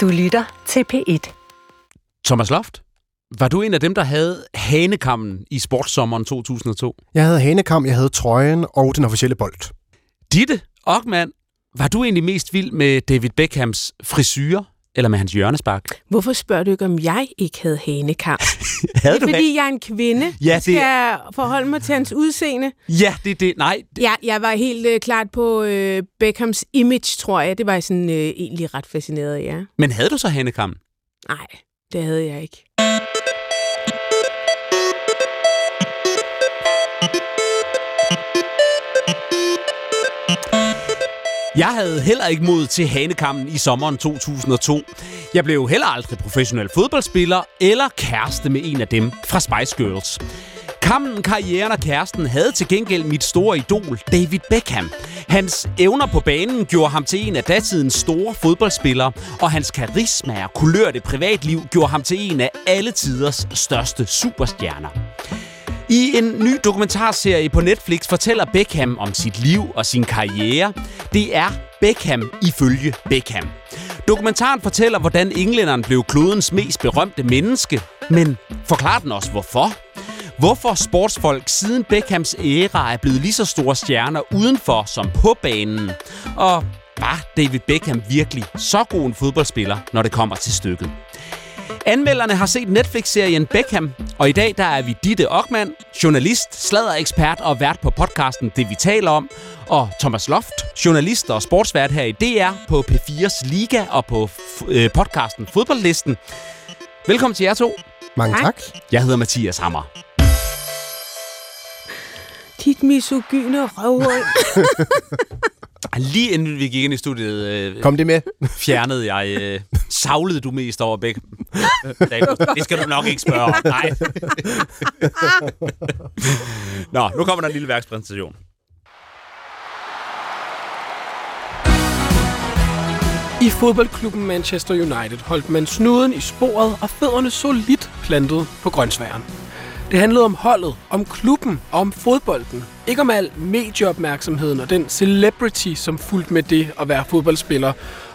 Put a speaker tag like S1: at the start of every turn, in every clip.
S1: Du lytter til P1.
S2: Thomas Loft, var du en af dem, der havde hanekammen i sportssommeren 2002?
S3: Jeg havde hanekam, jeg havde trøjen og den officielle bold.
S2: Ditte Ockmann, var du egentlig mest vild med David Beckhams frisyrer eller med hans hjørnespark?
S4: Hvorfor spørger du ikke, om jeg ikke havde hanekam?
S2: Havde
S4: det er, fordi jeg er en kvinde.
S2: Ja, det-
S4: Skal jeg forholde mig til hans udseende?
S2: Ja, det det. Nej, det...
S4: Ja, jeg var helt øh, klart på øh, Beckhams image, tror jeg. Det var jeg sådan øh, egentlig ret fascineret af, ja.
S2: men havde du så hanekammen?
S4: Nej, det havde jeg ikke.
S2: Jeg havde heller ikke mod til hanekammen i sommeren 2002. Jeg blev heller aldrig professionel fodboldspiller eller kæreste med en af dem fra Spice Girls. Kammen, karrieren og kæresten havde til gengæld mit store idol, David Beckham. Hans evner på banen gjorde ham til en af datidens store fodboldspillere, og hans karisma og kulørte privatliv gjorde ham til en af alle tiders største superstjerner. I en ny dokumentarserie på Netflix fortæller Beckham om sit liv og sin karriere. Det er Beckham ifølge Beckham. Dokumentaren fortæller, hvordan englænderen blev klodens mest berømte menneske, men forklarer den også hvorfor. Hvorfor sportsfolk siden Beckhams æra er blevet lige så store stjerner udenfor som på banen. Og var David Beckham virkelig så god en fodboldspiller, når det kommer til stykket? Anmelderne har set Netflix-serien Beckham, og i dag der er vi Ditte Ockmann, journalist, sladderekspert og vært på podcasten Det Vi Taler Om, og Thomas Loft, journalist og sportsvært her i DR på P4's Liga og på øh, podcasten Fodboldlisten. Velkommen til jer to.
S3: Mange tak.
S4: Tak.
S2: Jeg hedder Mathias Hammer.
S4: Dit misogyne røvhul.
S2: Lige inden vi gik ind i studiet, øh,
S3: Kom det med.
S2: fjernede jeg... Øh, savlede du mest over? David, det skal du nok ikke spørge om. Nej. Nå, nu kommer der en lille værkspræsentation.
S5: I fodboldklubben Manchester United holdt man snuden i sporet og fødderne solidt plantet på grøntsværen. Det handlede om holdet, om klubben og om fodbolden. Ikke om al medieopmærksomheden og den celebrity, som fulgte med det at være fodboldspiller,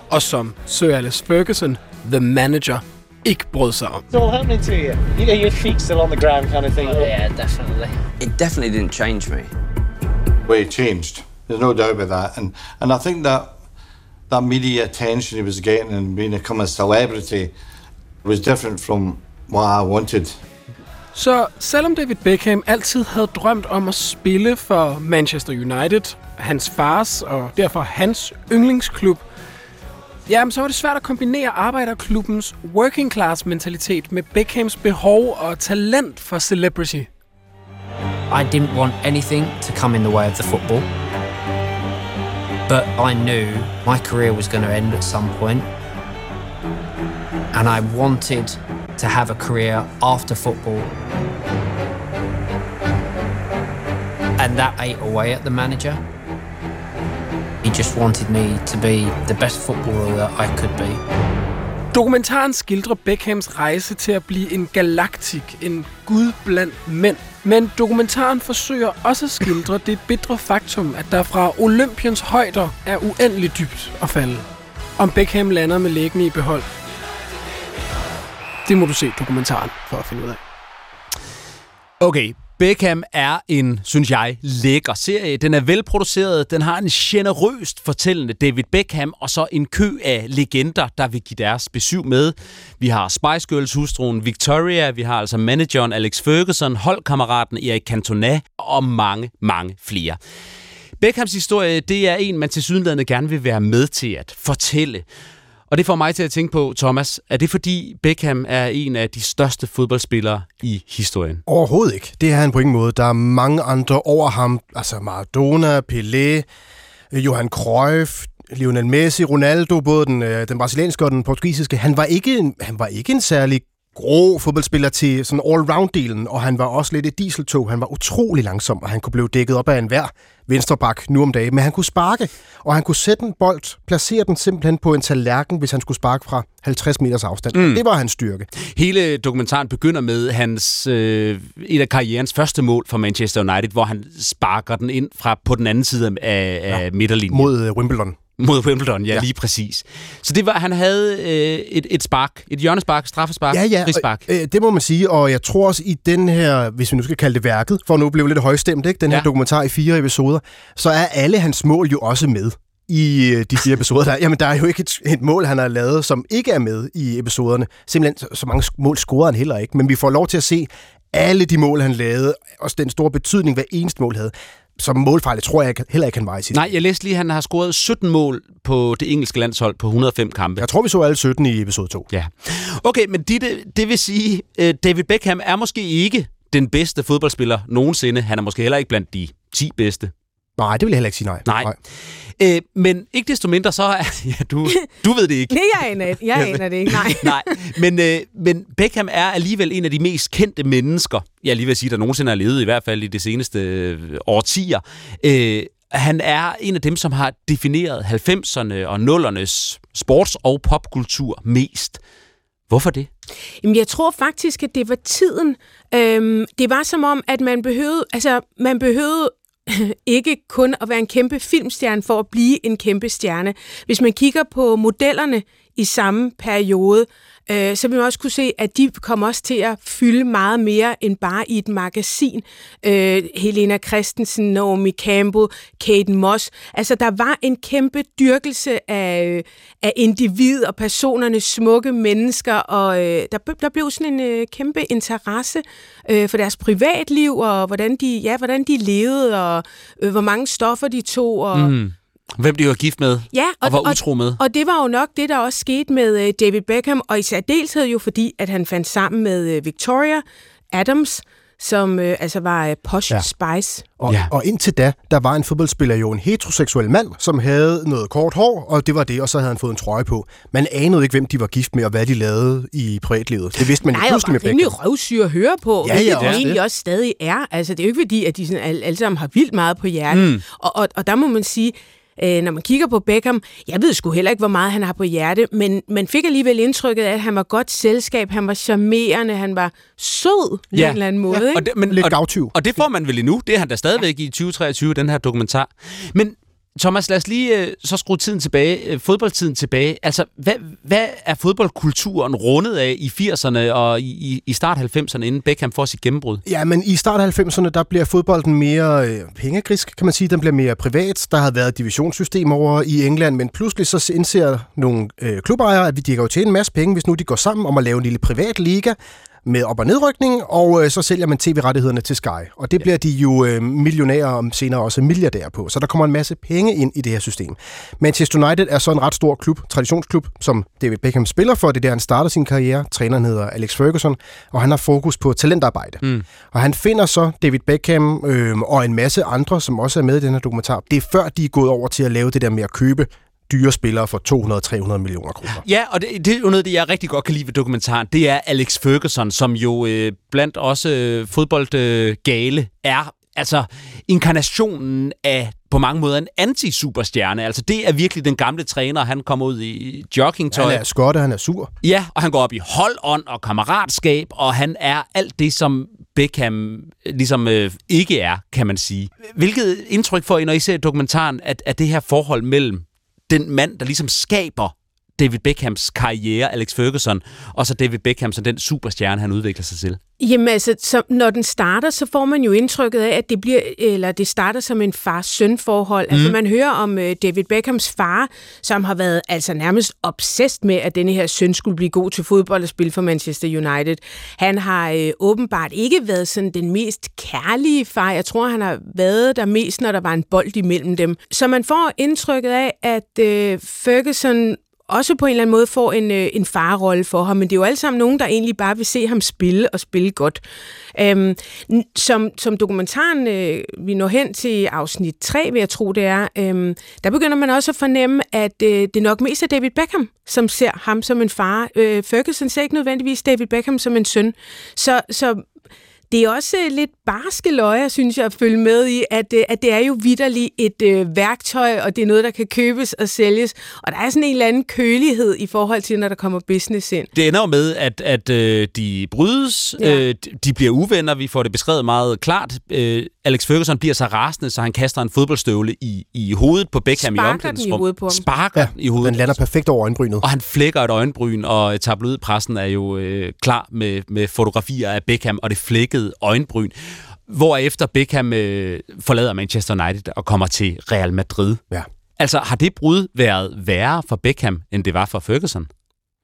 S5: og som Sir Alex Ferguson, the manager, ikke brød sig om.
S6: It's all happening to you. You your feet still on the ground, kind of thing.
S7: Yeah, definitely. It definitely didn't change me.
S8: way he changed. There's no doubt about that. And and I think that that media attention he was getting and being become a celebrity was different from what I wanted.
S5: Så selvom David Beckham altid havde drømt om at spille for Manchester United, hans fars og derfor hans yndlingsklub, jamen så var det svært at kombinere arbejderklubbens working class mentalitet med Beckhams behov og talent for celebrity.
S7: I didn't want anything to come in the way of the football. But I knew my career was going to end at some point. And I wanted to have a career after football. And that ate away at the manager. He just wanted me to be the best footballer that I could be.
S5: Dokumentaren skildrer Beckhams rejse til at blive en galaktik, en gud blandt mænd. Men dokumentaren forsøger også at skildre det bitre faktum, at der fra Olympiens højder er uendeligt dybt at falde. Om Beckham lander med læggende i behold. Det må du se dokumentaren for at finde ud af.
S2: Okay, Beckham er en, synes jeg, lækker serie. Den er velproduceret, den har en generøst fortællende David Beckham, og så en kø af legender, der vil give deres besøg med. Vi har Spice Girls hustruen Victoria, vi har altså manageren Alex Ferguson, holdkammeraten Erik Cantona og mange, mange flere. Beckhams historie, det er en, man til sydenlandet gerne vil være med til at fortælle. Og det får mig til at tænke på, Thomas, er det fordi Beckham er en af de største fodboldspillere i historien?
S3: Overhovedet ikke. Det er han på ingen måde. Der er mange andre over ham. Altså Maradona, Pelé, Johan Cruyff, Lionel Messi, Ronaldo, både den, øh, den brasilianske og den portugisiske. Han var ikke en, han var ikke en særlig grå fodboldspiller til sådan all-round-delen, og han var også lidt et dieseltog. Han var utrolig langsom, og han kunne blive dækket op af enhver venstreback nu om dagen. Men han kunne sparke, og han kunne sætte en bold, placere den simpelthen på en tallerken, hvis han skulle sparke fra 50 meters afstand. Mm. Det var hans styrke.
S2: Hele dokumentaren begynder med hans øh, et af karrierens første mål for Manchester United, hvor han sparker den ind fra på den anden side af, af ja. midterlinjen.
S3: Mod øh, Wimbledon.
S2: Mod Wimbledon, ja, ja, lige præcis. Så det var, han havde øh, et, et spark, et hjørnespark, straffespark,
S3: Ja, ja,
S2: frispark.
S3: og, øh, det må man sige, og jeg tror også i den her, hvis vi nu skal kalde det værket, for nu blev lidt højstemt, ikke? den her
S2: Ja.
S3: dokumentar i fire episoder, så er alle hans mål jo også med i øh, de fire episoder. Der, er- jamen, der er jo ikke et, et mål, han har lavet, som ikke er med i episoderne. Simpelthen, så- så mange mål scorede han heller ikke, men vi får lov til at se alle de mål, han lavede, også den store betydning, hver eneste mål havde. Som målfejl tror jeg heller ikke, han var i sidste.
S2: Nej, jeg læste lige, at han har scoret 17 mål på det engelske landshold på 105 kampe.
S3: Jeg tror, vi så alle 17 i episode 2.
S2: Ja. Okay, men Ditte, det vil sige, øh, David Beckham er måske ikke den bedste fodboldspiller nogensinde. Han er måske heller ikke blandt de 10 bedste.
S3: Nej, det vil jeg heller ikke sige nej.
S2: Nej. Øh, men ikke desto mindre, så er... Ja, du, du ved det ikke.
S4: Nej, jeg aner, det- jeg aner det ikke, nej.
S2: Nej, men, øh, men Beckham er alligevel en af de mest kendte mennesker, jeg lige vil sige, der nogensinde har levet, i hvert fald i de seneste øh, årtier. Øh, han er en af dem, som har defineret 90'erne og 0'ernes sports- og popkultur mest. Hvorfor det?
S4: Jamen, jeg tror faktisk, at det var tiden. Øhm, det var som om, at man behøvede, altså, man behøvede ikke kun at være en kæmpe filmstjerne for at blive en kæmpe stjerne. Hvis man kigger på modellerne i samme periode, øh, så vil man også kunne se, at de kommer også til at fylde meget mere end bare i et magasin. Øh, Helena Christensen, Naomi Campbell, Kate Moss. Altså, der var en kæmpe dyrkelse af, øh, af individ og personerne, smukke mennesker, og øh, der, der blev sådan en øh, kæmpe interesse øh, for deres privatliv, og hvordan de, ja, hvordan de levede, og øh, hvor mange stoffer de tog, og...
S2: Mm. Hvem de var gift med
S4: Ja,
S2: og var utro med.
S4: og det var jo nok det, der også skete med øh, David Beckham, og i særdeleshed jo fordi, at han fandt sammen med øh, Victoria Adams, som øh, altså var øh, Posh
S3: Ja.
S4: Spice.
S3: Og,
S2: Ja.
S3: og indtil da, der var en fodboldspiller jo en heteroseksuel mand, som havde noget kort hår, og det var det, og så havde han fået en trøje på. Man anede ikke, hvem de var gift med, og hvad de lavede i privatlivet. Det vidste man jo
S4: Nej, og
S3: pludselig med
S4: var rimelig
S3: Beckham.
S4: røvsyre at høre på,
S3: Ja, ja,
S4: de
S3: også
S4: egentlig
S3: det.
S4: også stadig er. Altså, det er jo ikke fordi, at de sådan alle, alle sammen har vildt meget på hjertet. Mm. Og, og, og der må man sige, øh, når man kigger på Beckham, jeg ved sgu heller ikke, hvor meget han har på hjerte, men man fik alligevel indtrykket af, at han var godt selskab, han var charmerende, han var sød på
S2: Ja.
S4: en eller anden måde. ikke?
S2: Og det, men,
S3: Lidt
S2: og,
S3: gavtyv.
S2: og det får man vel endnu. Det er han da stadigvæk i 2023, den her dokumentar. Men Thomas, lad os lige øh, så skrue tiden tilbage, øh, fodboldtiden tilbage. Altså, hvad, hvad er fodboldkulturen rundet af i 80'erne og i, i, start 90'erne, inden Beckham får sit gennembrud?
S3: Ja, men i start 90'erne, der bliver fodbolden mere øh, pengegrisk, kan man sige. Den bliver mere privat. Der har været divisionssystem over i England, men pludselig så indser nogle øh, klubejere, at de kan jo tjene en masse penge, hvis nu de går sammen om at lave en lille privat liga med op- og nedrykning, og øh, så sælger man tv-rettighederne til Sky. Og det bliver de jo øh, millionærer og senere også milliardærer på. Så der kommer en masse penge ind i det her system. Manchester United er så en ret stor klub, traditionsklub, som David Beckham spiller for. Det er der, han starter sin karriere. Træneren hedder Alex Ferguson, og han har fokus på talentarbejde. Mm. Og han finder så David Beckham øh, og en masse andre, som også er med i den her dokumentar. Det er før, de er gået over til at lave det der med at købe dyre spillere for 200-300 millioner kroner.
S2: Ja, og det, det er jo noget, det jeg rigtig godt kan lide ved dokumentaren. Det er Alex Ferguson, som jo øh, blandt også øh, fodboldgale øh, er altså inkarnationen af på mange måder en anti-superstjerne. Altså det er virkelig den gamle træner. Han kommer ud i joggingtøj.
S3: Han er skotte, han er sur.
S2: Ja, og han går op i holdånd og kammeratskab, og han er alt det, som Beckham ligesom øh, ikke er, kan man sige. Hvilket indtryk får I, når I ser dokumentaren, at, at det her forhold mellem den mand, der ligesom skaber David Beckhams karriere, Alex Ferguson, og så David Beckham som den superstjerne, han udvikler sig til?
S4: Jamen altså, så, når den starter, så får man jo indtrykket af, at det bliver, eller det starter som en far-søn-forhold. Mm. Altså man hører om uh, David Beckhams far, som har været altså nærmest obsessed med, at denne her søn skulle blive god til fodbold og spille for Manchester United. Han har uh, åbenbart ikke været sådan den mest kærlige far. Jeg tror, han har været der mest, når der var en bold imellem dem. Så man får indtrykket af, at uh, Ferguson også på en eller anden måde får en, øh, en farrolle for ham, men det er jo alle sammen nogen, der egentlig bare vil se ham spille og spille godt. Øhm, som, som dokumentaren, øh, vi når hen til afsnit 3, vil jeg tro det er, øhm, der begynder man også at fornemme, at øh, det nok mest er David Beckham, som ser ham som en far. Øh, Ferguson ser ikke nødvendigvis David Beckham som en søn. Så, så det er også øh, lidt barske løjer, synes jeg, at følge med i, at, øh, at det er jo vidderligt et øh, værktøj, og det er noget, der kan købes og sælges. Og der er sådan en eller anden kølighed i forhold til, når der kommer business ind.
S2: Det ender jo med, at, at øh, de brydes, ja. øh, de bliver uvenner, vi får det beskrevet meget klart. Øh, Alex Ferguson bliver så rasende, så han kaster en fodboldstøvle i, i hovedet på Beckham
S4: Sparker
S2: i omklædningsrum.
S4: den i hovedet på ham.
S2: Sparker
S3: Ja,
S2: i hovedet.
S3: den lander perfekt over øjenbrynet.
S2: Og han flækker et øjenbryn, og tabloidpressen er jo øh, klar med, med fotografier af Beckham og det flækkede øjenbryn. Hvorefter Beckham øh, forlader Manchester United og kommer til Real Madrid.
S3: Ja.
S2: Altså, har det brud været værre for Beckham, end det var for Ferguson?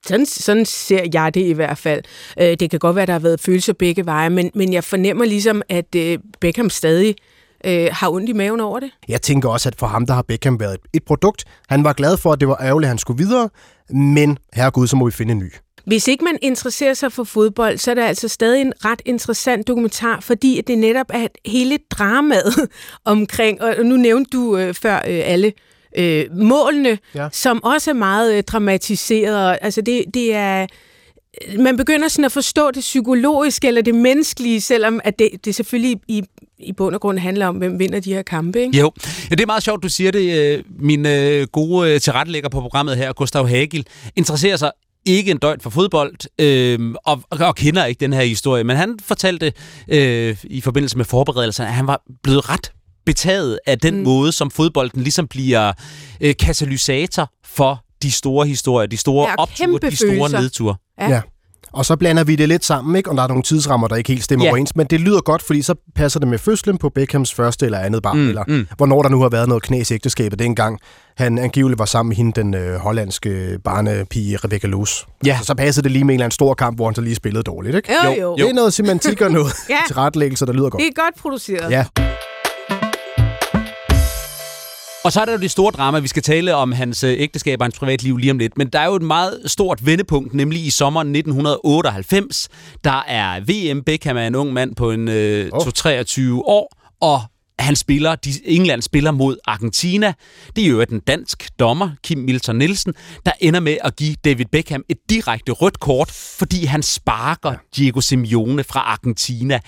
S4: Sådan, sådan ser jeg det i hvert fald. Øh, det kan godt være, der har været følelser begge veje, men, men jeg fornemmer ligesom, at øh, Beckham stadig øh, har ondt i maven over det.
S3: Jeg tænker også, at for ham, der har Beckham været et, et produkt. Han var glad for, at det var ærgerligt, at han skulle videre, men herregud, så må vi finde en ny.
S4: Hvis ikke man interesserer sig for fodbold, så er det altså stadig en ret interessant dokumentar, fordi det netop er hele dramaet omkring, og nu nævnte du øh, før øh, alle øh, målene,
S3: Ja.
S4: som også er meget øh, dramatiseret. Altså det, det er man begynder sådan at forstå det psykologiske eller det menneskelige, selvom at det, det selvfølgelig i, i bund og grund handler om, hvem vinder de her kampe. Ikke?
S2: Jo, ja, det er meget sjovt, du siger det. Øh, Min øh, gode øh, tilrettelægger på programmet her, Gustav Hagel, interesserer sig ikke en døjt for fodbold, øh, og, og kender ikke den her historie, men han fortalte øh, i forbindelse med forberedelserne, at han var blevet ret betaget af den mm. måde, som fodbolden ligesom bliver øh, katalysator for de store historier, de store
S4: Ja,
S2: opture, de store
S4: følelser.
S2: nedture.
S4: Ja.
S3: Ja. Og så blander vi det lidt sammen, ikke? og der er nogle tidsrammer, der ikke helt stemmer
S2: ja.
S3: overens. Men det lyder godt, fordi så passer det med fødslen på Beckhams første eller andet barn,
S2: Mm,
S3: eller
S2: mm.
S3: hvornår der nu har været noget knæs i ægteskabet dengang. Han angiveligt var sammen med hende, den øh, hollandske barnepige Rebecca Loos.
S2: Ja.
S3: Så, så passede det lige med en eller anden stor kamp, hvor han så lige spillede dårligt. Ikke?
S4: Jo,
S2: Jo,
S4: jo.
S3: Det er noget semantik og noget
S4: Ja.
S3: ja. tilrettelæggelse, der lyder godt.
S4: Det er godt produceret.
S3: Ja.
S2: Og så er der jo det store drama, vi skal tale om hans øh, ægteskab og hans privatliv lige om lidt. Men der er jo et meget stort vendepunkt, nemlig i sommeren 1998. Der er VM. Beckham er en ung mand på en øh,
S3: Oh.
S2: 23 år, og han spiller, de, England spiller mod Argentina. Det er jo den dansk dommer, Kim Milton Nielsen, der ender med at give David Beckham et direkte rødt kort, fordi han sparker Diego Simeone fra Argentina.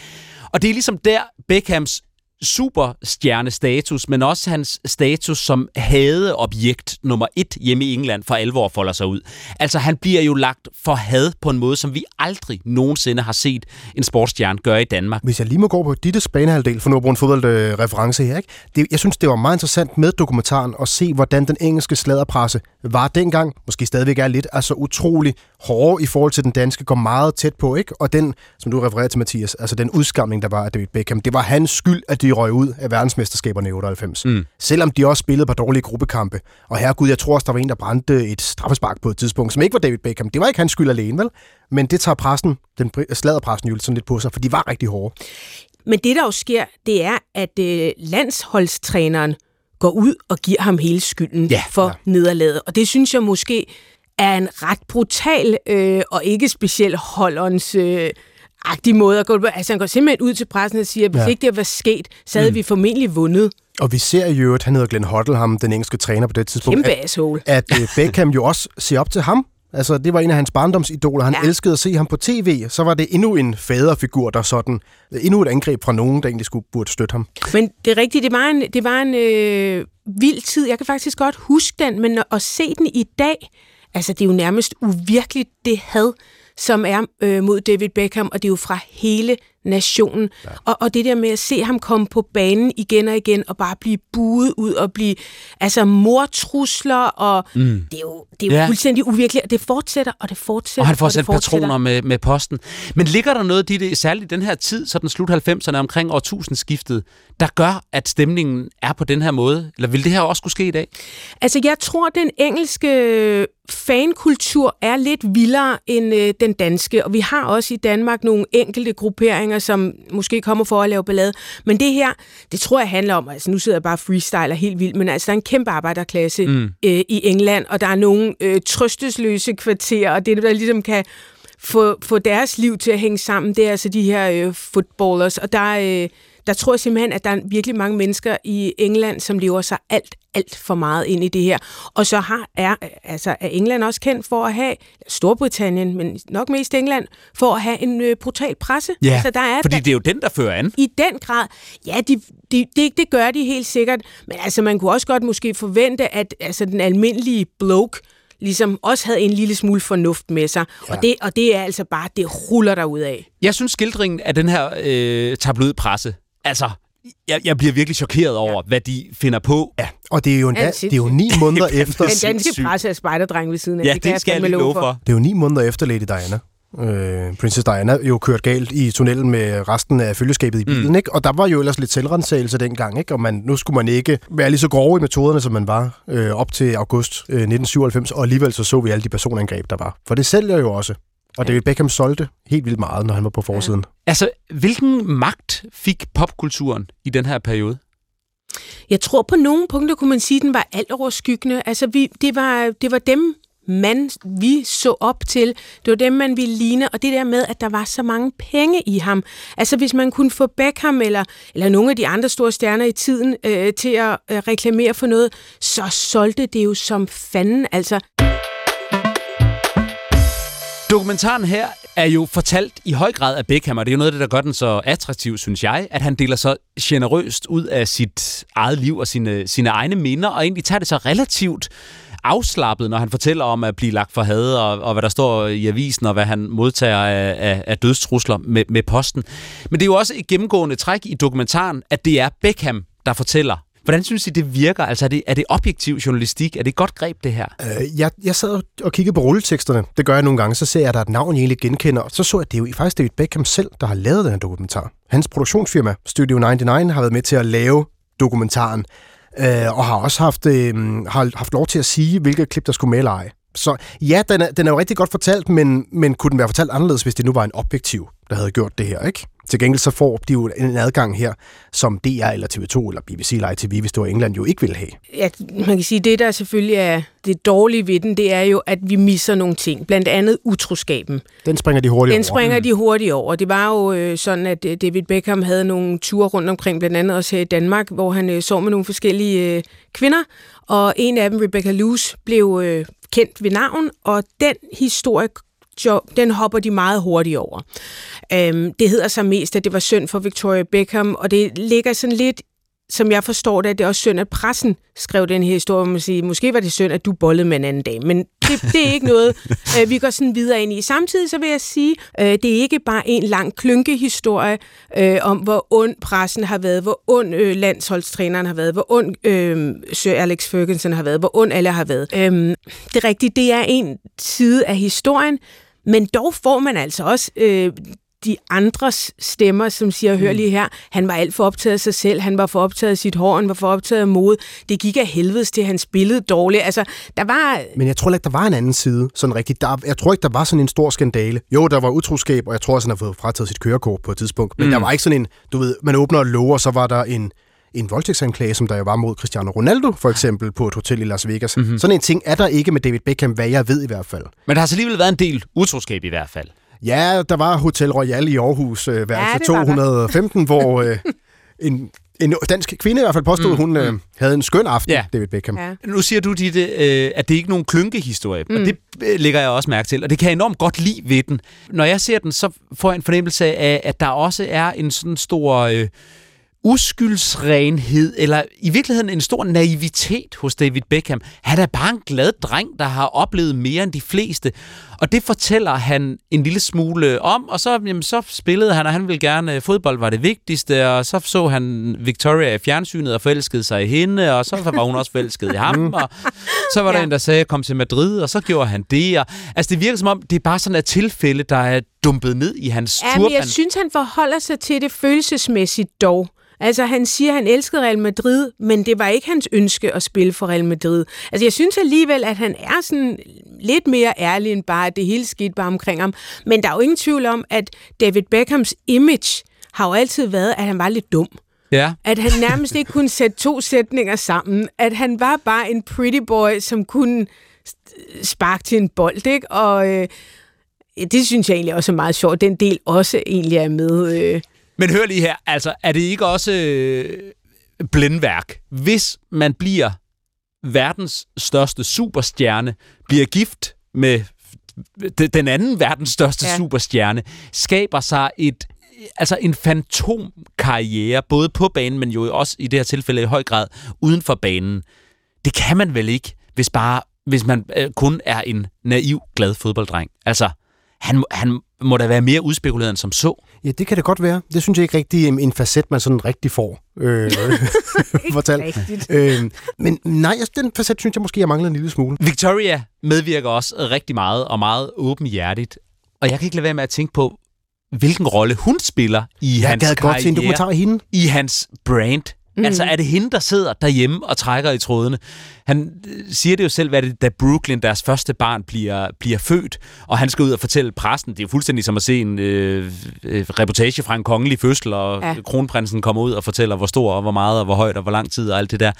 S2: Og det er ligesom der Beckhams superstjernestatus, men også hans status som hadeobjekt nummer et hjemme i England for alvor folder sig ud. Altså, han bliver jo lagt for had på en måde, som vi aldrig nogensinde har set en sportsstjerne gøre i Danmark.
S3: Hvis jeg lige må gå på dit banehalvdel, for nu at bruge en fodboldreference her, ikke? Det, jeg synes, det var meget interessant med dokumentaren at se, hvordan den engelske sladderpresse var dengang, måske stadigvæk er lidt, altså utrolig hårde i forhold til den danske, går meget tæt på, ikke? Og den, som du refererer til, Mathias, altså den udskamning, der var af David Beckham, det var hans skyld, at de røg ud af verdensmesterskaberne i 98. Mm. Selvom de også spillede på dårlige gruppekampe. Og herregud, jeg tror også, der var en, der brændte et straffespark på et tidspunkt, som ikke var David Beckham. Det var ikke hans skyld alene, vel? Men det tager pressen, den bri- sladderpressen jo sådan lidt på sig, for de var rigtig hårde.
S4: Men det, der jo sker, det er, at øh, landsholdstræneren går ud og giver ham hele skylden
S2: Ja,
S4: for
S3: ja.
S4: nederlaget. Og det synes jeg måske er en ret brutal øh, og ikke specielt holderens øh, agtig måde at gå på. Altså han går simpelthen ud til pressen og siger, at hvis
S3: Ja.
S4: ikke det var sket, så havde mm. vi formentlig vundet.
S3: Og vi ser jo, at han hedder Glenn Hoddle, ham, den engelske træner på det tidspunkt,
S4: Kæmpe
S3: at,
S4: asshole.
S3: at øh, Beckham jo også ser op til ham. Altså, det var en af hans barndomsidoler. Han
S4: ja.
S3: elskede at se ham på tv. Så var det endnu en faderfigur, der sådan... Endnu et angreb fra nogen, der egentlig skulle burde støtte ham.
S4: Men det er rigtigt, det var en, det var en øh, vild tid. Jeg kan faktisk godt huske den, men at se den i dag, altså det er jo nærmest uvirkeligt det had, som er øh, mod David Beckham, og det er jo fra hele nationen. Ja. Og, og det der med at se ham komme på banen igen og igen, og bare blive buet ud, og blive altså mortrusler, og mm. det er jo, det er jo
S2: Ja.
S4: fuldstændig uvirkeligt, og det fortsætter, og det fortsætter,
S2: Og han får
S4: fortsætter.
S2: patroner med, med posten. Men ligger der noget i det, særligt i den her tid, sådan slut 90'erne omkring årtusindskiftet, der gør, at stemningen er på den her måde? Eller vil det her også kunne ske i dag?
S4: Altså, jeg tror, den engelske fankultur er lidt vildere end øh, den danske, og vi har også i Danmark nogle enkelte grupperinger, som måske kommer for at lave ballade. Men det her, det tror jeg handler om, altså nu sidder jeg bare freestyler helt vildt, men altså der er en kæmpe arbejderklasse mm. øh, i England, og der er nogle øh, trøstesløse kvarterer, og det, der ligesom kan få, få deres liv til at hænge sammen, det er altså de her øh, footballers, og der, øh, der tror jeg simpelthen, at der er virkelig mange mennesker i England, som lever sig alt, alt for meget ind i det her. Og så har, er, altså, er England også kendt for at have, Storbritannien, men nok mest England, for at have en øh, brutal presse.
S2: Ja,
S4: altså, der er,
S2: fordi
S4: der,
S2: det er jo den, der fører an.
S4: i den grad, ja, de, de, det, det gør de helt sikkert, men altså man kunne også godt måske forvente, at altså, den almindelige bloke ligesom også havde en lille smule fornuft med sig, ja. og, det, og det er altså bare, det ruller der ud af.
S2: Jeg synes, skildringen af den her øh, tabloidpresse, altså, jeg, jeg bliver virkelig chokeret over, ja. hvad de finder på.
S3: Ja, og det er jo, en,
S4: Ja,
S3: det er jo ni måneder efter...
S4: Den danske presse er spejderdreng ved siden af.
S2: Ja,
S4: kan
S2: det skal jeg lige love for.
S3: Det er jo ni måneder efter Lady Diana. Øh, Princess Diana jo kørt galt i tunnelen med resten af følgeskabet i bilen, mm. ikke? Og der var jo ellers lidt selvrensagelse dengang, ikke? Og man, nu skulle man ikke være lige så grove i metoderne, som man var øh, op til august øh, 1997, og alligevel så så vi alle de personangreb, der var. For det sælger jo også. Og David Beckham solgte helt vildt meget, når han var på forsiden. Ja.
S2: Altså, hvilken magt fik popkulturen i den her periode?
S4: Jeg tror på nogle punkter kunne man sige, at den var alt overskyggende. Altså, vi, det, var, det var dem, man, vi så op til. Det var dem, man ville ligne, og det der med, at der var så mange penge i ham. Altså, hvis man kunne få Beckham eller, eller nogle af de andre store stjerner i tiden øh, til at øh, reklamere for noget, så solgte det jo som fanden. Altså,
S2: Dokumentaren her er jo fortalt i høj grad af Beckham, og det er jo noget af det, der gør den så attraktiv, synes jeg, at han deler så generøst ud af sit eget liv og sine, sine egne minder, og egentlig tager det så relativt afslappet, når han fortæller om at blive lagt for had, og, og hvad der står i avisen, og hvad han modtager af, af, af dødstrusler med, med posten. Men det er jo også et gennemgående træk i dokumentaren, at det er Beckham, der fortæller. Hvordan synes I, det virker? Altså, er det, er det objektiv journalistik? Er det et godt greb, det her?
S3: Øh, jeg, jeg sad og kiggede på rulleteksterne. Det gør jeg nogle gange. Så ser jeg, at der er et navn, jeg egentlig genkender. Og så så jeg, at det er jo faktisk David Beckham selv, der har lavet den her dokumentar. Hans produktionsfirma, Studio 99, har været med til at lave dokumentaren. Øh, og har også haft, øh, har haft lov til at sige, hvilke klip, der skulle med eller ej. Så ja, den er, den er jo rigtig godt fortalt, men, men kunne den være fortalt anderledes, hvis det nu var en objektiv, der havde gjort det her, ikke? Til gengæld så får de jo en adgang her, som DR eller TV2 eller BBC eller ITV, hvis det var England, jo ikke ville have.
S4: ja, man kan sige, det der selvfølgelig er det dårlige ved den, det er jo, at vi misser nogle ting. Blandt andet utroskaben.
S3: Den springer de hurtigt
S4: Den
S3: over.
S4: springer de hurtigt over. Det var jo øh, sådan, at øh, David Beckham havde nogle ture rundt omkring, blandt andet også her i Danmark, hvor han øh, så med nogle forskellige øh, kvinder, og en af dem, Rebecca Luce, blev øh, kendt ved navn, og den historie jo, den hopper de meget hurtigt over. Øhm, det hedder så mest, at det var synd for Victoria Beckham, og det ligger sådan lidt som jeg forstår det, at det er også synd, at pressen skrev den her historie, man siger, måske var det synd, at du bollede med en anden dag, men det, det er ikke noget, øh, vi går sådan videre ind i. Samtidig så vil jeg sige, øh, det er ikke bare en lang klynkehistorie øh, om, hvor ond pressen har været, hvor ond øh, landsholdstræneren har været, hvor ond øh, Sir Alex Ferguson har været, hvor ond alle har været. Øh, det er rigtigt, det er en side af historien, men dog får man altså også øh, de andres stemmer, som siger, hør lige her, han var alt for optaget af sig selv, han var for optaget af sit hår, han var for optaget af mode. Det gik af helvedes til, han spillede dårligt. Altså, der var...
S3: Men jeg tror ikke, der var en anden side, sådan rigtigt. Der, jeg tror ikke, der var sådan en stor skandale. Jo, der var utroskab, og jeg tror også, han har fået frataget sit kørekort på et tidspunkt. Men mm. der var ikke sådan en, du ved, man åbner og lover, så var der en, en voldtægtsanklage, som der jo var mod Cristiano Ronaldo, for eksempel, på et hotel i Las Vegas. Mm-hmm. Sådan en ting er der ikke med David Beckham, hvad jeg ved i hvert fald.
S2: Men der har så alligevel været en del utroskab i hvert fald.
S3: Ja, der var Hotel Royal i Aarhus, øh, værelse
S4: Ja, det var der.
S3: 215, hvor øh, en, en dansk kvinde i hvert fald påstod, mm, hun øh, havde en skøn aften,
S2: Ja.
S3: David Beckham. Ja.
S2: Nu siger du, Ditte, øh, at det ikke er nogen klynkehistorie, mm. og det øh, lægger jeg også mærke til, og det kan jeg enormt godt lide ved den. Når jeg ser den, så får jeg en fornemmelse af, at der også er en sådan stor øh, uskyldsrenhed, eller i virkeligheden en stor naivitet hos David Beckham. Han er bare en glad dreng, der har oplevet mere end de fleste, og det fortæller han en lille smule om, og så, jamen, så spillede han, og han ville gerne, fodbold var det vigtigste, og så så han Victoria i fjernsynet og forelskede sig i hende, og så var hun også forelsket i ham, og så var der
S4: Ja.
S2: en, der sagde, kom til Madrid, og så gjorde han det. Og, altså, det virker som om, det er bare sådan et tilfælde, der er dumpet ned i hans
S4: Ja, men
S2: turban.
S4: jeg synes, han forholder sig til det følelsesmæssigt dog. Altså, han siger, at han elskede Real Madrid, men det var ikke hans ønske at spille for Real Madrid. Altså, jeg synes alligevel, at han er sådan lidt mere ærlig end bare, at det hele skete bare omkring ham. Men der er jo ingen tvivl om, at David Beckhams image har jo altid været, at han var lidt dum.
S2: Ja.
S4: At han nærmest ikke kunne sætte to sætninger sammen. At han var bare en pretty boy, som kunne sparke til en bold, ikke? Og øh, det synes jeg egentlig også er meget sjovt. Den del også egentlig er med. Øh,
S2: Men hør lige her, altså er det ikke også øh, blændværk, hvis man bliver verdens største superstjerne, bliver gift med den anden verdens største
S4: Ja.
S2: superstjerne, skaber sig et altså en fantomkarriere, både på banen, men jo også i det her tilfælde i høj grad uden for banen. Det kan man vel ikke, hvis bare hvis man øh, kun er en naiv, glad fodbolddreng. Altså, han, han må da være mere udspekuleret end som så.
S3: Ja, det kan det godt være. Det synes jeg ikke rigtig en facet, man sådan rigtig får øh, fortalt.
S4: rigtigt.
S3: Øh, men nej, altså, den facet synes jeg måske, jeg mangler en lille smule.
S2: Victoria medvirker også rigtig meget og meget åbenhjertigt. Og jeg kan ikke lade være med at tænke på, hvilken rolle hun spiller i
S3: Jeg
S2: hans
S3: gad godt se en dokumentar af hende.
S2: i hans brand. Mm. Altså, er det hende, der sidder derhjemme og trækker i trådene? Han øh, siger det jo selv, hvad det, da Brooklyn, deres første barn, bliver, bliver født, og han skal ud og fortælle pressen. Det er jo fuldstændig som at se en øh, øh, reportage fra en kongelig fødsel, og
S4: Ja.
S2: kronprinsen kommer ud og fortæller, hvor stor og hvor meget og hvor højt og hvor lang tid og alt det der.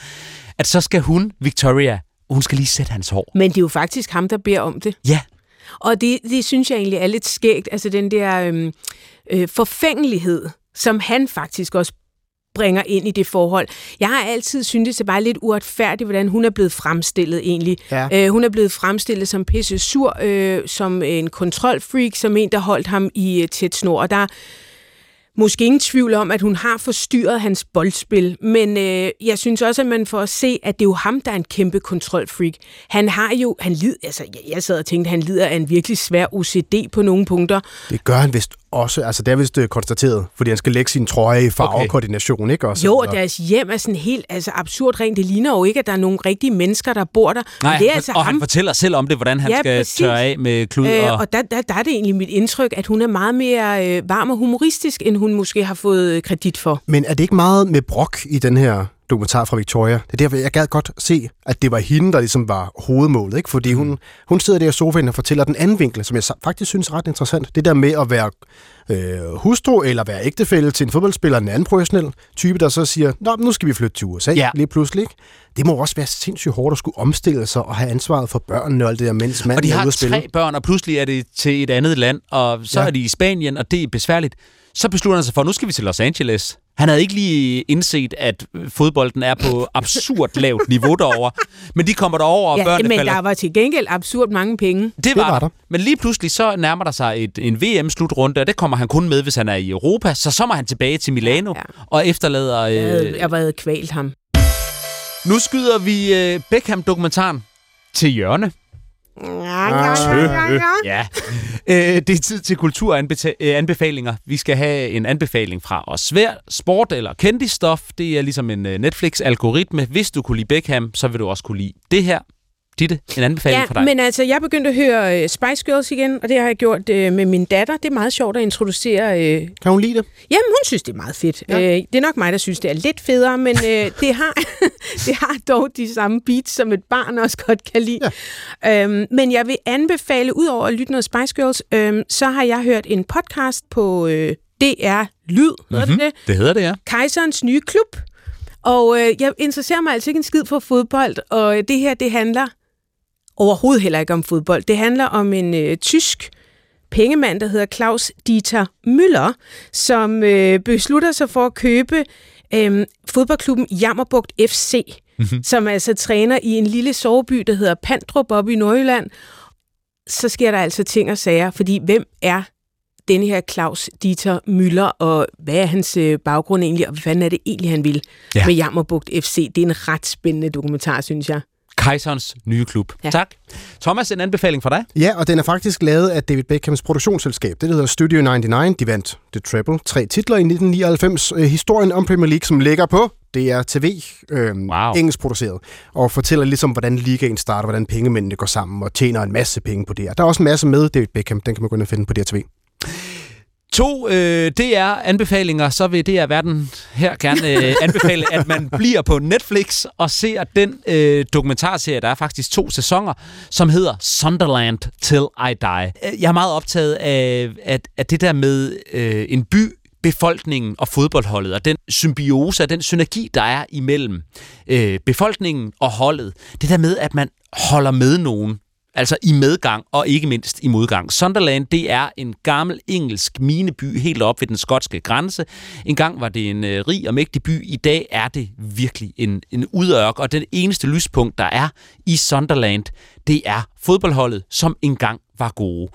S2: At så skal hun, Victoria, hun skal lige sætte hans hår.
S4: Men det er jo faktisk ham, der beder om det.
S2: Ja,
S4: Og det, det synes jeg egentlig er lidt skægt. Altså den der øhm, øh, forfængelighed, som han faktisk også bringer ind i det forhold. Jeg har altid syntes, det var lidt uretfærdigt, hvordan hun er blevet fremstillet egentlig.
S3: Ja.
S4: Øh, hun er blevet fremstillet som pisse sur, øh, som en kontrolfreak, som en, der holdt ham i øh, tæt snor. Og der er måske ingen tvivl om, at hun har forstyrret hans boldspil, men øh, jeg synes også, at man får at se, at det er jo ham, der er en kæmpe kontrolfreak. Han har jo, han lider, altså jeg, jeg sad og tænkte, at han lider af en virkelig svær OCD på nogle punkter.
S3: Det gør han vist også. Altså, det er vist øh, konstateret, fordi han skal lægge sin trøje i farvekoordination, ikke? Også,
S4: Jo, og deres hjem er sådan helt altså absurd rent. Det ligner jo ikke, at der er nogle rigtige mennesker, der bor der.
S2: Nej,
S4: men det er altså
S2: og
S4: ham.
S2: han fortæller selv om det, hvordan han
S4: Ja,
S2: skal
S4: præcis.
S2: tørre af med klud.
S4: Øh,
S2: og...
S4: og der, der, der er det egentlig mit indtryk, at hun er meget mere øh, varm og humoristisk, end hun måske har fået øh, kredit for.
S3: Men er det ikke meget med brok i den her dokumentar fra Victoria? Det er derfor, jeg gad godt se, at det var hende, der ligesom var hovedmålet. Ikke? Fordi hun, hun sidder der i sofaen og fortæller den anden vinkel, som jeg faktisk synes er ret interessant. Det der med at være øh, hustru eller være ægtefælle til en fodboldspiller, en anden professionel type, der så siger, Nå, nu skal vi flytte til USA
S2: Ja.
S3: lige pludselig. Ikke? Det må også være sindssygt hårdt at skulle omstille sig og have ansvaret for børnene og alt det der, mens manden
S2: Og de
S3: er ude
S2: har
S3: at spille.
S2: tre børn, og pludselig er det til et andet land, og så
S3: Ja.
S2: er de i Spanien, og det er besværligt. Så beslutter han sig for, at nu skal vi til Los Angeles. Han havde ikke lige indset, at fodbolden er på absurd lavt niveau derovre. Men de kommer derover, og
S4: Ja,
S2: børnene
S4: men
S2: falder...
S4: der var til gengæld absurd mange penge.
S2: Det var,
S3: var
S2: der.
S3: der.
S2: Men lige pludselig så nærmer der sig et, en VM-slutrunde, og det kommer han kun med, hvis han er i Europa. Så så må han tilbage til Milano
S4: Ja,
S2: ja. og efterlader...
S4: Jeg havde,
S2: Øh,
S4: jeg havde kvalt ham.
S2: nu skyder vi øh, Beckham-dokumentaren til hjørne. Ja. Øh, det er tid til kulturanbefalinger. Vi skal have en anbefaling fra os hver. Sport eller kendisstof, det er ligesom en øh, Netflix-algoritme. Hvis du kunne lide Beckham, så vil du også kunne lide det her. Ditte, en anbefaling
S4: Ja,
S2: dig.
S4: men altså, jeg begyndte at høre øh, Spice Girls igen, og det har jeg gjort øh, med min datter. Det er meget sjovt at introducere... Øh...
S3: Kan hun lide det?
S4: Jamen, hun synes, det er meget fedt. Ja. Øh, det er nok mig, der synes, det er lidt federe, men øh, det, har, det har dog de samme beats, som et barn også godt kan lide. Ja. Øhm, men jeg vil anbefale, udover at lytte noget Spice Girls, øh, så har jeg hørt en podcast på øh, DR Lyd,
S2: Mhm.
S4: det det?
S2: Det hedder det, ja.
S4: Kejserens nye klub. Og øh, jeg interesserer mig altså ikke en skid for fodbold, og det her, det handler overhovedet heller ikke om fodbold. Det handler om en øh, tysk pengemand, der hedder Claus Dieter Müller, som øh, beslutter sig for at købe øh, fodboldklubben Jammerbugt FC, mm-hmm. som altså træner i en lille soveby, der hedder Pandrup op i Nordjylland. Så sker der altså ting og sager, fordi hvem er denne her Claus Dieter Müller, og hvad er hans øh, baggrund egentlig, og hvad fanden er det egentlig, han vil ja.
S2: Ja.
S4: med Jammerbugt FC? Det er en ret spændende dokumentar, synes jeg.
S2: Kejserens nye klub.
S4: Ja.
S2: Tak. Thomas, en anbefaling fra dig?
S3: Ja, og den er faktisk lavet af David Beckhams produktionsselskab. Det hedder Studio 99. De vandt The Treble. Tre titler i 1999. Øh, historien om Premier League, som ligger på DR TV. Øh,
S2: Wow.
S3: Engelsk produceret. Og fortæller ligesom, hvordan ligaen starter, hvordan pengemændene går sammen og tjener en masse penge på det. Der er også en masse med David Beckham. Den kan man gå ind og finde på DR TV.
S2: To øh, DR-anbefalinger, så vil DR Verden her gerne øh, anbefale, at man bliver på Netflix og ser den øh, dokumentarserie, der er faktisk to sæsoner, som hedder Sunderland Till I Die. Øh, Jeg er meget optaget af, at, at det der med øh, en by, befolkningen og fodboldholdet, og den symbiose, og den synergi, der er imellem øh, befolkningen og holdet. Det der med, at man holder med nogen, Altså i medgang og ikke mindst i modgang. Sunderland, det er en gammel engelsk mineby helt op ved den skotske grænse. En gang var det en øh, rig og mægtig by. I dag er det virkelig en, en udørk, og den eneste lyspunkt, der er i Sunderland, det er fodboldholdet, som engang var gode.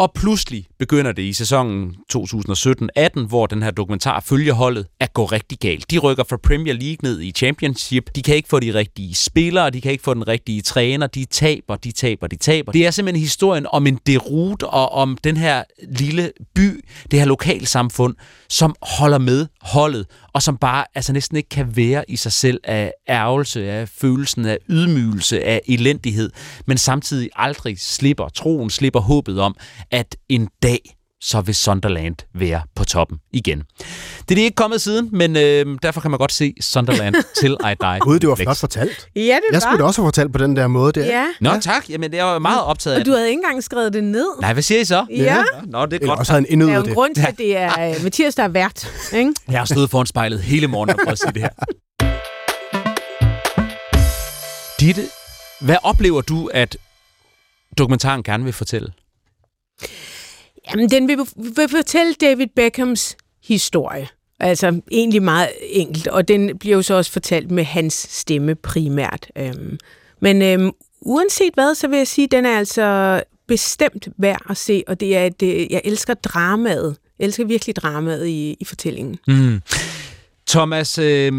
S2: Og pludselig begynder det i sæsonen 2017-18, hvor den her dokumentar følger holdet at gå rigtig galt. De rykker fra Premier League ned i Championship. De kan ikke få de rigtige spillere, de kan ikke få den rigtige træner. De taber, de taber, de taber. Det er simpelthen historien om en derut og om den her lille by, det her lokalsamfund, som holder med holdet, og som bare altså næsten ikke kan være i sig selv af ærgelse, af følelsen af ydmygelse, af elendighed, men samtidig aldrig slipper troen, slipper håbet om, at en dag så vil Sunderland være på toppen igen. Det er de ikke kommet siden, men øh, derfor kan man godt se Sunderland til I Die.
S3: Gud, det var flot fortalt.
S4: Ja, det
S3: Jeg
S4: var.
S3: skulle da også have fortalt på den der måde der.
S4: Ja,
S2: Nå, tak. Jamen, jeg var meget optaget af
S4: og du
S2: det.
S4: havde ikke engang skrevet det ned.
S2: Nej, hvad siger I så?
S4: Ja.
S2: Nå, det er
S3: Eller
S2: godt.
S3: også havde han
S4: Der er jo en
S3: det.
S4: grund til, at det er øh, Mathias, der er vært. Ikke?
S2: Jeg har stået foran spejlet hele morgenen og prøvet at sige det her. Ditte, hvad oplever du, at dokumentaren gerne vil fortælle?
S4: Jamen, den vil, vil fortælle David Beckhams historie. Altså, egentlig meget enkelt, og den bliver jo så også fortalt med hans stemme primært. Øhm, men øhm, uanset hvad, så vil jeg sige, at den er altså bestemt værd at se, og det er, et, øh, jeg elsker dramaet. Jeg elsker virkelig dramaet i, i fortællingen.
S2: Mm. Thomas, øh,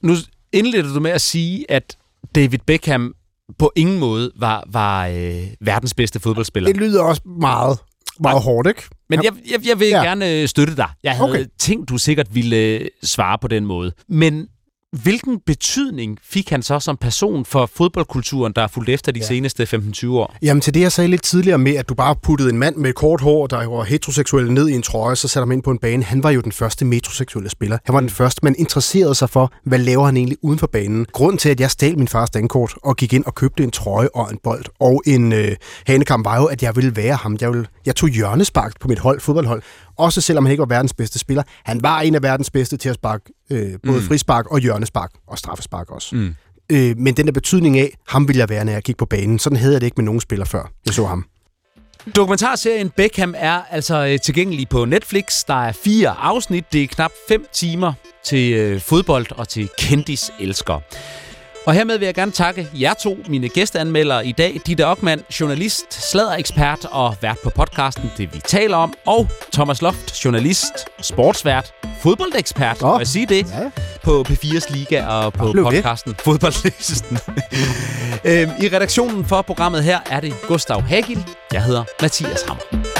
S2: nu indledte du med at sige, at David Beckham på ingen måde var, var øh, verdens bedste fodboldspiller.
S3: Det lyder også meget, meget hårdt, ikke?
S2: Men jeg, jeg, jeg vil ja. Gerne øh, støtte dig. Jeg havde okay.
S3: Okay.
S2: tænkt, du sikkert ville øh, svare på den måde. Men hvilken betydning fik han så som person for fodboldkulturen, der er fulgt efter de ja. seneste 15-20 år?
S3: Jamen til det, jeg sagde lidt tidligere med, at du bare puttede en mand med kort hår, der var heteroseksuel ned i en trøje, så satte ham ind på en bane. Han var jo den første metroseksuelle spiller. Han var den første, man interesserede sig for, hvad laver han egentlig uden for banen. Grunden til, at jeg stjal min fars dankort og gik ind og købte en trøje og en bold og en øh, hanekamp, var jo, at jeg ville være ham. Jeg, ville, jeg tog hjørnespark på mit hold, fodboldhold. Også selvom han ikke var verdens bedste spiller. Han var en af verdens bedste til at sparke øh, både mm. frispark og hjørnespark og straffespark også.
S2: Mm.
S3: Øh, men den der betydning af, ham vil jeg være, når jeg gik på banen. Sådan havde jeg det ikke med nogen spiller før. Jeg så ham.
S2: Dokumentarserien Beckham er altså øh, tilgængelig på Netflix. Der er fire afsnit. Det er knap 5 timer til øh, fodbold og til kendis elsker. Og hermed vil jeg gerne takke jer to, mine gæsteanmeldere i dag. Ditte Ockmann, journalist, sladderekspert og vært på podcasten Det Vi Taler Om. Og Thomas Loft, journalist, sportsvært, fodboldekspert,
S3: Nå,
S2: må jeg sige det,
S3: ja.
S2: på P4's Liga og på
S3: det.
S2: podcasten Fodboldlisten. øhm, I redaktionen for programmet her er det Gustav Hagil. Jeg hedder Mathias Hammer.